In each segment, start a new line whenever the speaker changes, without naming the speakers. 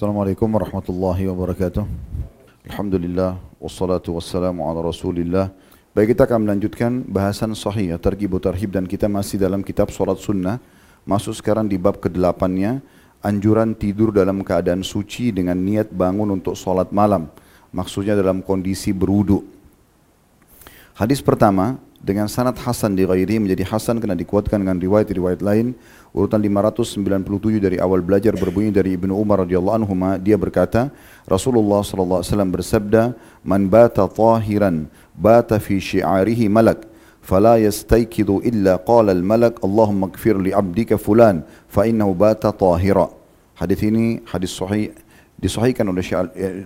Assalamualaikum warahmatullahi wabarakatuh. Alhamdulillah wassalatu ala Rasulillah. Baik kita akan melanjutkan bahasan sahih ya, targhib tarhib dan kita masih dalam kitab salat sunnah. Masuk sekarang di bab ke-8-nya anjuran tidur dalam keadaan suci dengan niat bangun untuk salat malam. Maksudnya dalam kondisi berwudu. Hadis pertama dengan sanad hasan di ghairi menjadi hasan karena dikuatkan dengan riwayat-riwayat lain. Urutan 597 dari awal belajar berbunyi dari Ibnu Umar radhiyallahu anhu dia berkata Rasulullah sallallahu alaihi wasallam bersabda man bata tahiran bata fi syi'arihi malak fala yastaykidu illa qala al malak Allahumma ighfir li 'abdika fulan fa innahu bata tahira hadis ini hadis sahih disahihkan oleh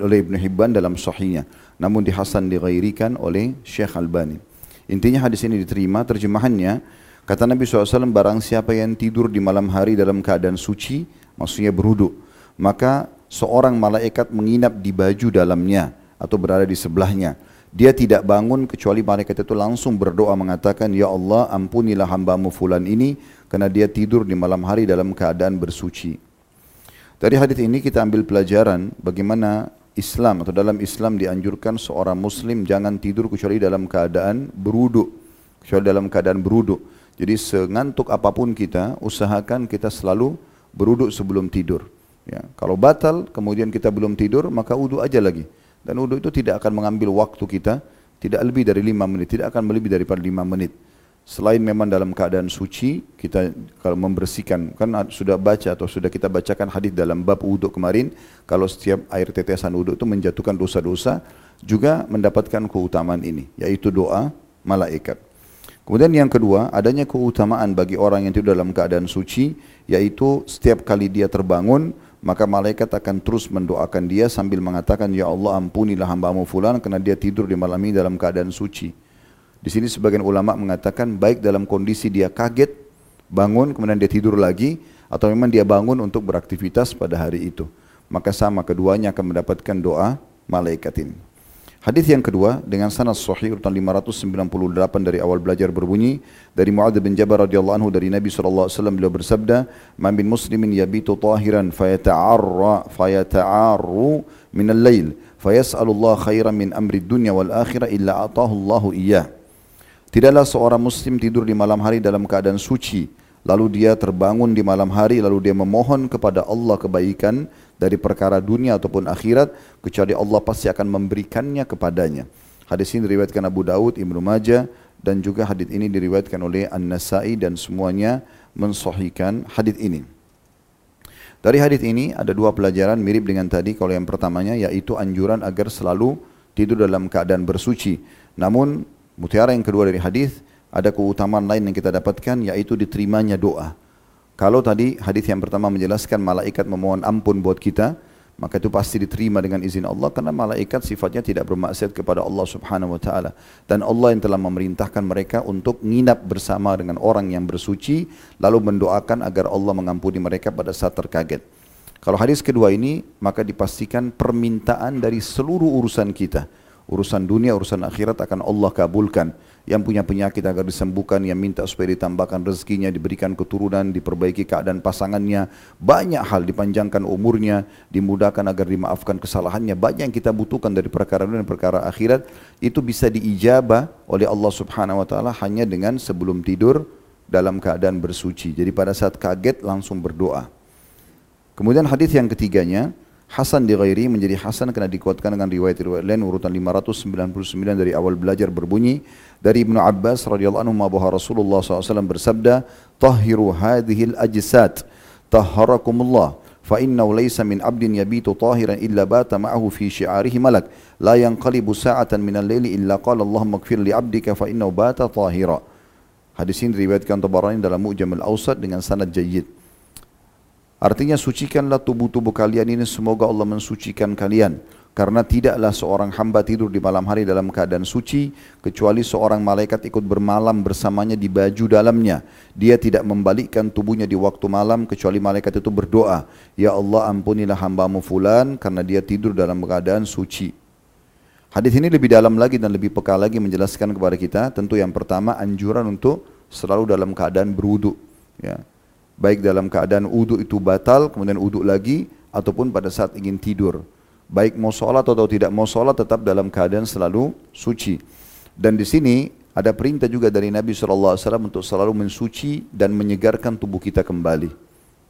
oleh Ibnu Hibban dalam sahihnya. Namun dihasan dighairikan oleh Syekh Albani intinya hadis ini diterima terjemahannya Kata Nabi SAW, barang siapa yang tidur di malam hari dalam keadaan suci, maksudnya berhudu, maka seorang malaikat menginap di baju dalamnya atau berada di sebelahnya. Dia tidak bangun kecuali malaikat itu langsung berdoa mengatakan, Ya Allah ampunilah hambamu fulan ini karena dia tidur di malam hari dalam keadaan bersuci. Dari hadis ini kita ambil pelajaran bagaimana Islam atau dalam Islam dianjurkan seorang muslim jangan tidur kecuali dalam keadaan berudu, kecuali dalam keadaan berudu. Jadi sengantuk apa pun kita, usahakan kita selalu beruduk sebelum tidur. Ya, kalau batal, kemudian kita belum tidur, maka uduk aja lagi. Dan uduk itu tidak akan mengambil waktu kita, tidak lebih dari lima menit, tidak akan lebih daripada lima menit. Selain memang dalam keadaan suci, kita kalau membersihkan, kan sudah baca atau sudah kita bacakan hadis dalam bab uduk kemarin, kalau setiap air tetesan uduk itu menjatuhkan dosa-dosa, juga mendapatkan keutamaan ini, yaitu doa malaikat. Kemudian yang kedua, adanya keutamaan bagi orang yang tidur dalam keadaan suci, yaitu setiap kali dia terbangun, maka malaikat akan terus mendoakan dia sambil mengatakan, Ya Allah ampunilah hambamu fulan karena dia tidur di malam ini dalam keadaan suci. Di sini sebagian ulama mengatakan baik dalam kondisi dia kaget, bangun kemudian dia tidur lagi, atau memang dia bangun untuk beraktivitas pada hari itu. Maka sama keduanya akan mendapatkan doa malaikat ini. Hadis yang kedua dengan sanad sahih urutan 598 dari awal belajar berbunyi dari Muadz bin Jabal radhiyallahu anhu dari Nabi sallallahu alaihi wasallam beliau bersabda, "Man bin muslimin yabitu tahiran fayata'arra fayata'arru min al-lail fayas'alu khairan min amri dunya wal akhirah illa atahu Allah iyyah." Tidaklah seorang muslim tidur di malam hari dalam keadaan suci lalu dia terbangun di malam hari lalu dia memohon kepada Allah kebaikan dari perkara dunia ataupun akhirat kecuali Allah pasti akan memberikannya kepadanya. Hadis ini diriwayatkan Abu Daud, Ibnu Majah dan juga hadis ini diriwayatkan oleh An-Nasai dan semuanya mensahihkan hadis ini. Dari hadis ini ada dua pelajaran mirip dengan tadi kalau yang pertamanya yaitu anjuran agar selalu tidur dalam keadaan bersuci. Namun mutiara yang kedua dari hadis ada keutamaan lain yang kita dapatkan yaitu diterimanya doa. Kalau tadi hadis yang pertama menjelaskan malaikat memohon ampun buat kita, maka itu pasti diterima dengan izin Allah karena malaikat sifatnya tidak bermaksiat kepada Allah Subhanahu wa taala dan Allah yang telah memerintahkan mereka untuk nginap bersama dengan orang yang bersuci lalu mendoakan agar Allah mengampuni mereka pada saat terkaget. Kalau hadis kedua ini maka dipastikan permintaan dari seluruh urusan kita, urusan dunia, urusan akhirat akan Allah kabulkan yang punya penyakit agar disembuhkan, yang minta supaya ditambahkan rezekinya, diberikan keturunan, diperbaiki keadaan pasangannya, banyak hal dipanjangkan umurnya, dimudahkan agar dimaafkan kesalahannya, banyak yang kita butuhkan dari perkara dunia dan perkara akhirat, itu bisa diijabah oleh Allah subhanahu wa ta'ala hanya dengan sebelum tidur dalam keadaan bersuci. Jadi pada saat kaget langsung berdoa. Kemudian hadis yang ketiganya, Hasan di ghairi menjadi Hasan karena dikuatkan dengan riwayat-riwayat lain urutan 599 dari awal belajar berbunyi. Dari Ibnu Abbas radhiyallahu anhu bahwa Rasulullah SAW bersabda tahhiru hadhil ajsad tahharakumullah fa innahu laysa min abdin yabitu tahiran illa bata ma'ahu fi syi'arihi malak. La yanqalibu sa'atan min al-laili illa qala Allahumma ighfir li 'abdika fa innahu bata tahira. Hadis ini diriwayatkan Tabarani dalam Mu'jam al-Awsat dengan sanad jayyid Artinya sucikanlah tubuh-tubuh kalian ini semoga Allah mensucikan kalian. Karena tidaklah seorang hamba tidur di malam hari dalam keadaan suci kecuali seorang malaikat ikut bermalam bersamanya di baju dalamnya. Dia tidak membalikkan tubuhnya di waktu malam kecuali malaikat itu berdoa, "Ya Allah, ampunilah hambamu fulan karena dia tidur dalam keadaan suci." Hadis ini lebih dalam lagi dan lebih peka lagi menjelaskan kepada kita tentu yang pertama anjuran untuk selalu dalam keadaan berwudu ya baik dalam keadaan uduk itu batal kemudian uduk lagi ataupun pada saat ingin tidur. Baik mau sholat atau tidak mau sholat tetap dalam keadaan selalu suci. Dan di sini ada perintah juga dari Nabi SAW untuk selalu mensuci dan menyegarkan tubuh kita kembali.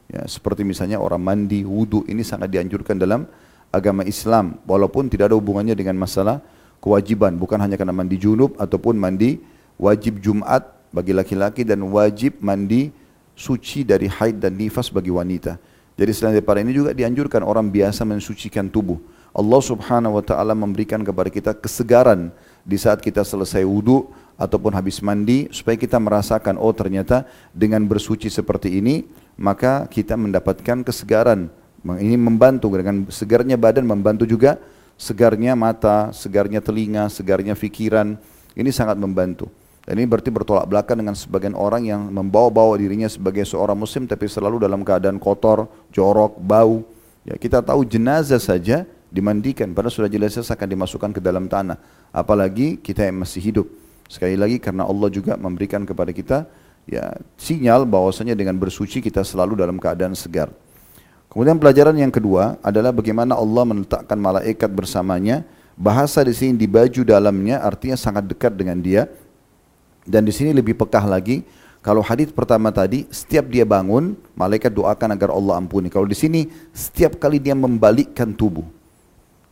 Ya, seperti misalnya orang mandi, wudhu ini sangat dianjurkan dalam agama Islam. Walaupun tidak ada hubungannya dengan masalah kewajiban. Bukan hanya karena mandi junub ataupun mandi wajib Jumat bagi laki-laki dan wajib mandi suci dari haid dan nifas bagi wanita. Jadi selain daripada ini juga dianjurkan orang biasa mensucikan tubuh. Allah subhanahu wa ta'ala memberikan kepada kita kesegaran di saat kita selesai wudhu ataupun habis mandi supaya kita merasakan oh ternyata dengan bersuci seperti ini maka kita mendapatkan kesegaran. Ini membantu dengan segarnya badan membantu juga segarnya mata, segarnya telinga, segarnya fikiran. Ini sangat membantu. Dan ini berarti bertolak belakang dengan sebagian orang yang membawa-bawa dirinya sebagai seorang muslim tapi selalu dalam keadaan kotor, jorok, bau. Ya, kita tahu jenazah saja dimandikan padahal sudah jelas akan dimasukkan ke dalam tanah. Apalagi kita yang masih hidup. Sekali lagi karena Allah juga memberikan kepada kita ya sinyal bahwasanya dengan bersuci kita selalu dalam keadaan segar. Kemudian pelajaran yang kedua adalah bagaimana Allah meletakkan malaikat bersamanya. Bahasa di sini di baju dalamnya artinya sangat dekat dengan dia dan di sini lebih pekah lagi, kalau hadis pertama tadi, setiap dia bangun, malaikat doakan agar Allah ampuni. Kalau di sini, setiap kali dia membalikkan tubuh.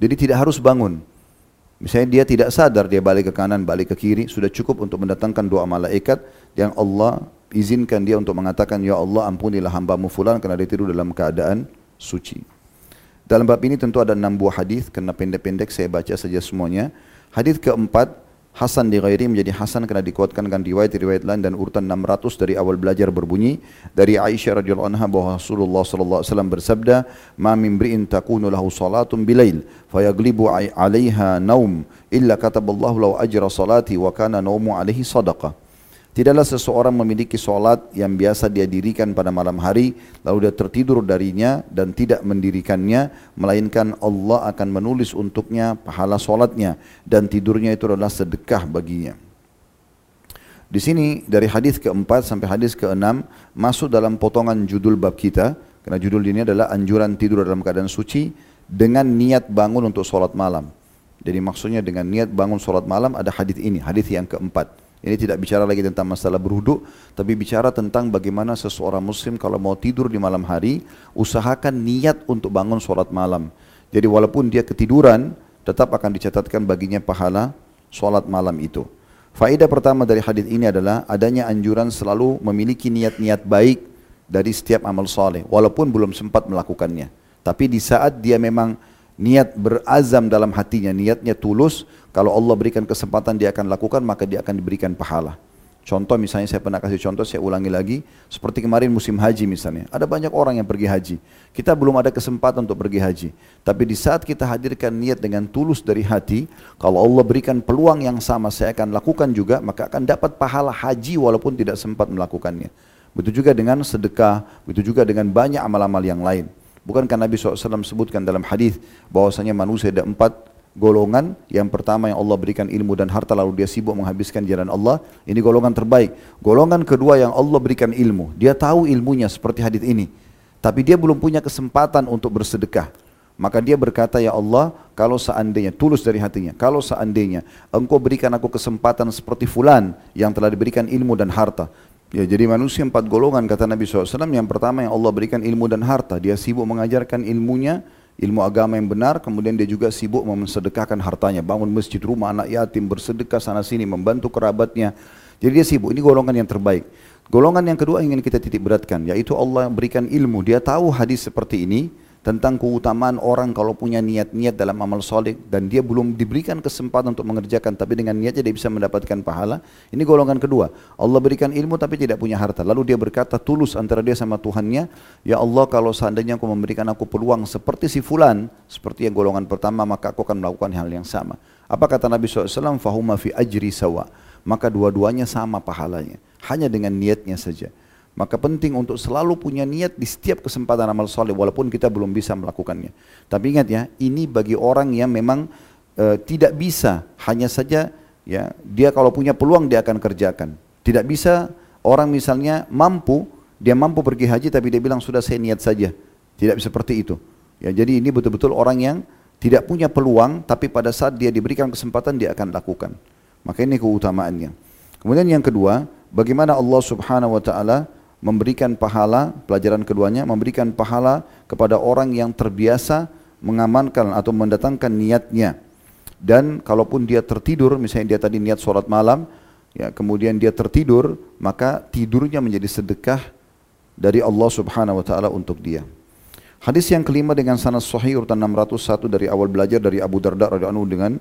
Jadi tidak harus bangun. Misalnya dia tidak sadar, dia balik ke kanan, balik ke kiri, sudah cukup untuk mendatangkan doa malaikat yang Allah izinkan dia untuk mengatakan, Ya Allah ampunilah hambamu fulan karena dia tidur dalam keadaan suci. Dalam bab ini tentu ada enam buah hadis karena pendek-pendek saya baca saja semuanya. Hadis keempat Hasan di ghairi menjadi Hasan karena dikuatkan dengan riwayat-riwayat lain dan urutan 600 dari awal belajar berbunyi dari Aisyah radhiyallahu anha bahwa Rasulullah sallallahu alaihi wasallam bersabda ma min bri'in takunu lahu salatun bilail fayaglibu 'alaiha naum illa kataballahu lahu ajra salati wa kana naumu 'alaihi sadaqah Tidaklah seseorang memiliki solat yang biasa dia dirikan pada malam hari, lalu dia tertidur darinya dan tidak mendirikannya, melainkan Allah akan menulis untuknya pahala solatnya dan tidurnya itu adalah sedekah baginya. Di sini dari hadis keempat sampai hadis keenam masuk dalam potongan judul bab kita, karena judul ini adalah anjuran tidur dalam keadaan suci dengan niat bangun untuk solat malam. Jadi maksudnya dengan niat bangun solat malam ada hadis ini, hadis yang keempat. Ini tidak bicara lagi tentang masalah berhudu, tapi bicara tentang bagaimana seseorang muslim kalau mau tidur di malam hari, usahakan niat untuk bangun sholat malam. Jadi walaupun dia ketiduran, tetap akan dicatatkan baginya pahala sholat malam itu. Faedah pertama dari hadis ini adalah adanya anjuran selalu memiliki niat-niat baik dari setiap amal soleh, walaupun belum sempat melakukannya. Tapi di saat dia memang niat berazam dalam hatinya, niatnya tulus, kalau Allah berikan kesempatan dia akan lakukan, maka dia akan diberikan pahala. Contoh misalnya saya pernah kasih contoh, saya ulangi lagi. Seperti kemarin musim haji misalnya. Ada banyak orang yang pergi haji. Kita belum ada kesempatan untuk pergi haji. Tapi di saat kita hadirkan niat dengan tulus dari hati, kalau Allah berikan peluang yang sama saya akan lakukan juga, maka akan dapat pahala haji walaupun tidak sempat melakukannya. Begitu juga dengan sedekah, begitu juga dengan banyak amal-amal yang lain. Bukankah Nabi SAW sebutkan dalam hadis bahwasanya manusia ada empat golongan? Yang pertama yang Allah berikan ilmu dan harta lalu dia sibuk menghabiskan jalan Allah. Ini golongan terbaik. Golongan kedua yang Allah berikan ilmu. Dia tahu ilmunya seperti hadis ini. Tapi dia belum punya kesempatan untuk bersedekah. Maka dia berkata ya Allah kalau seandainya tulus dari hatinya kalau seandainya engkau berikan aku kesempatan seperti fulan yang telah diberikan ilmu dan harta Ya, jadi manusia empat golongan kata Nabi SAW. Yang pertama yang Allah berikan ilmu dan harta. Dia sibuk mengajarkan ilmunya, ilmu agama yang benar. Kemudian dia juga sibuk memsedekahkan hartanya. Bangun masjid, rumah anak yatim, bersedekah sana sini, membantu kerabatnya. Jadi dia sibuk. Ini golongan yang terbaik. Golongan yang kedua ingin kita titik beratkan. Yaitu Allah berikan ilmu. Dia tahu hadis seperti ini tentang keutamaan orang kalau punya niat-niat dalam amal soleh dan dia belum diberikan kesempatan untuk mengerjakan tapi dengan niatnya dia bisa mendapatkan pahala. Ini golongan kedua. Allah berikan ilmu tapi tidak punya harta. Lalu dia berkata tulus antara dia sama Tuhannya ya Allah kalau seandainya aku memberikan aku peluang seperti si fulan seperti yang golongan pertama maka aku akan melakukan hal yang sama apa kata Nabi SAW fahuma fi ajri sawa. Maka dua-duanya sama pahalanya hanya dengan niatnya saja maka penting untuk selalu punya niat di setiap kesempatan amal soleh walaupun kita belum bisa melakukannya. Tapi ingat ya, ini bagi orang yang memang e, tidak bisa hanya saja ya dia kalau punya peluang dia akan kerjakan. Tidak bisa orang misalnya mampu dia mampu pergi haji tapi dia bilang sudah saya niat saja. Tidak seperti itu. Ya, jadi ini betul-betul orang yang tidak punya peluang, tapi pada saat dia diberikan kesempatan dia akan lakukan. Maka ini keutamaannya. Kemudian yang kedua, bagaimana Allah Subhanahu wa taala memberikan pahala, pelajaran keduanya memberikan pahala kepada orang yang terbiasa mengamankan atau mendatangkan niatnya. Dan kalaupun dia tertidur, misalnya dia tadi niat sholat malam, ya kemudian dia tertidur, maka tidurnya menjadi sedekah dari Allah Subhanahu wa taala untuk dia. Hadis yang kelima dengan sanad sahih urutan 601 dari awal belajar dari Abu Darda radhiyallahu dengan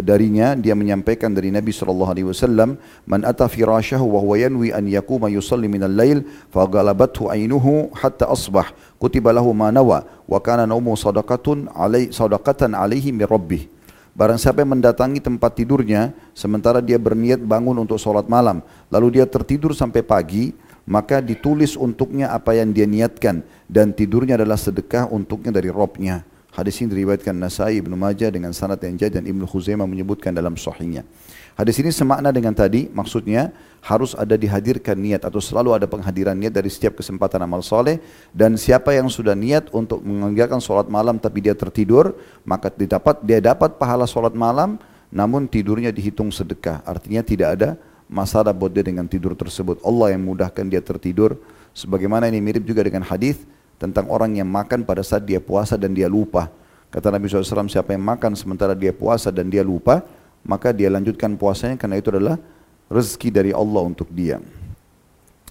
darinya dia menyampaikan dari Nabi sallallahu alaihi wasallam man ata firashahu wa huwa yanwi an yaquma yusalli min al-lail faghalabathu ainuhu hatta asbah kutiba lahu ma nawa wa kana naumu sadaqatun alai sadaqatan alaihi min rabbih Barang siapa yang mendatangi tempat tidurnya sementara dia berniat bangun untuk sholat malam lalu dia tertidur sampai pagi maka ditulis untuknya apa yang dia niatkan dan tidurnya adalah sedekah untuknya dari Robnya. Hadis ini diriwayatkan Nasai Ibnu Majah dengan sanad yang jad dan Ibnu Khuzaimah menyebutkan dalam sahihnya. Hadis ini semakna dengan tadi, maksudnya harus ada dihadirkan niat atau selalu ada penghadiran niat dari setiap kesempatan amal soleh dan siapa yang sudah niat untuk mengerjakan sholat malam tapi dia tertidur maka didapat dia dapat pahala sholat malam namun tidurnya dihitung sedekah artinya tidak ada masalah buat dia dengan tidur tersebut. Allah yang mudahkan dia tertidur. Sebagaimana ini mirip juga dengan hadis tentang orang yang makan pada saat dia puasa dan dia lupa. Kata Nabi SAW, siapa yang makan sementara dia puasa dan dia lupa, maka dia lanjutkan puasanya karena itu adalah rezeki dari Allah untuk dia.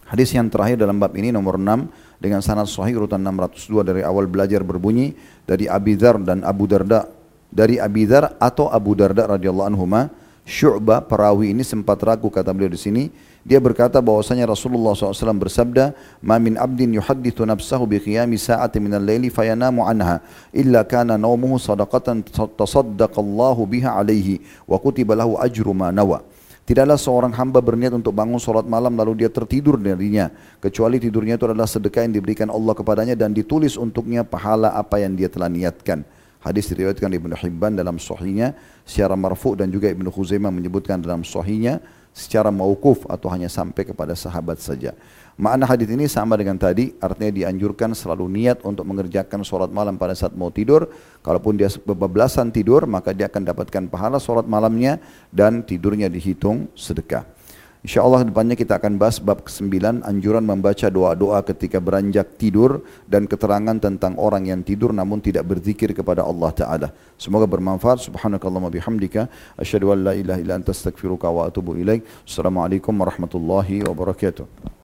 Hadis yang terakhir dalam bab ini nomor 6 dengan sanad sahih urutan 602 dari awal belajar berbunyi dari Abi Dzar dan Abu Darda dari Abi Dzar atau Abu Darda radhiyallahu anhuma Syu'bah perawi ini sempat ragu kata beliau di sini. Dia berkata bahwasanya Rasulullah SAW bersabda, "Ma min abdin yuhaddithu nafsahu bi qiyami sa'ati min al-laili fayanamu anha illa kana nawmuhu sadaqatan tasaddaqallahu biha alaihi wa kutiba lahu ajru ma nawa." Tidaklah seorang hamba berniat untuk bangun sholat malam lalu dia tertidur darinya. Kecuali tidurnya itu adalah sedekah yang diberikan Allah kepadanya dan ditulis untuknya pahala apa yang dia telah niatkan. Hadis diriwayatkan Ibnu Hibban dalam sahihnya secara marfu dan juga Ibnu Khuzaimah menyebutkan dalam sahihnya secara mauquf atau hanya sampai kepada sahabat saja. Makna hadis ini sama dengan tadi, artinya dianjurkan selalu niat untuk mengerjakan sholat malam pada saat mau tidur. Kalaupun dia kebablasan tidur, maka dia akan dapatkan pahala sholat malamnya dan tidurnya dihitung sedekah. InsyaAllah depannya kita akan bahas bab ke-9 anjuran membaca doa-doa ketika beranjak tidur dan keterangan tentang orang yang tidur namun tidak berzikir kepada Allah Ta'ala. Semoga bermanfaat. Subhanakallah bihamdika. Asyadu an la ilaha illa anta astagfiruka wa atubu ilaik. Assalamualaikum warahmatullahi wabarakatuh.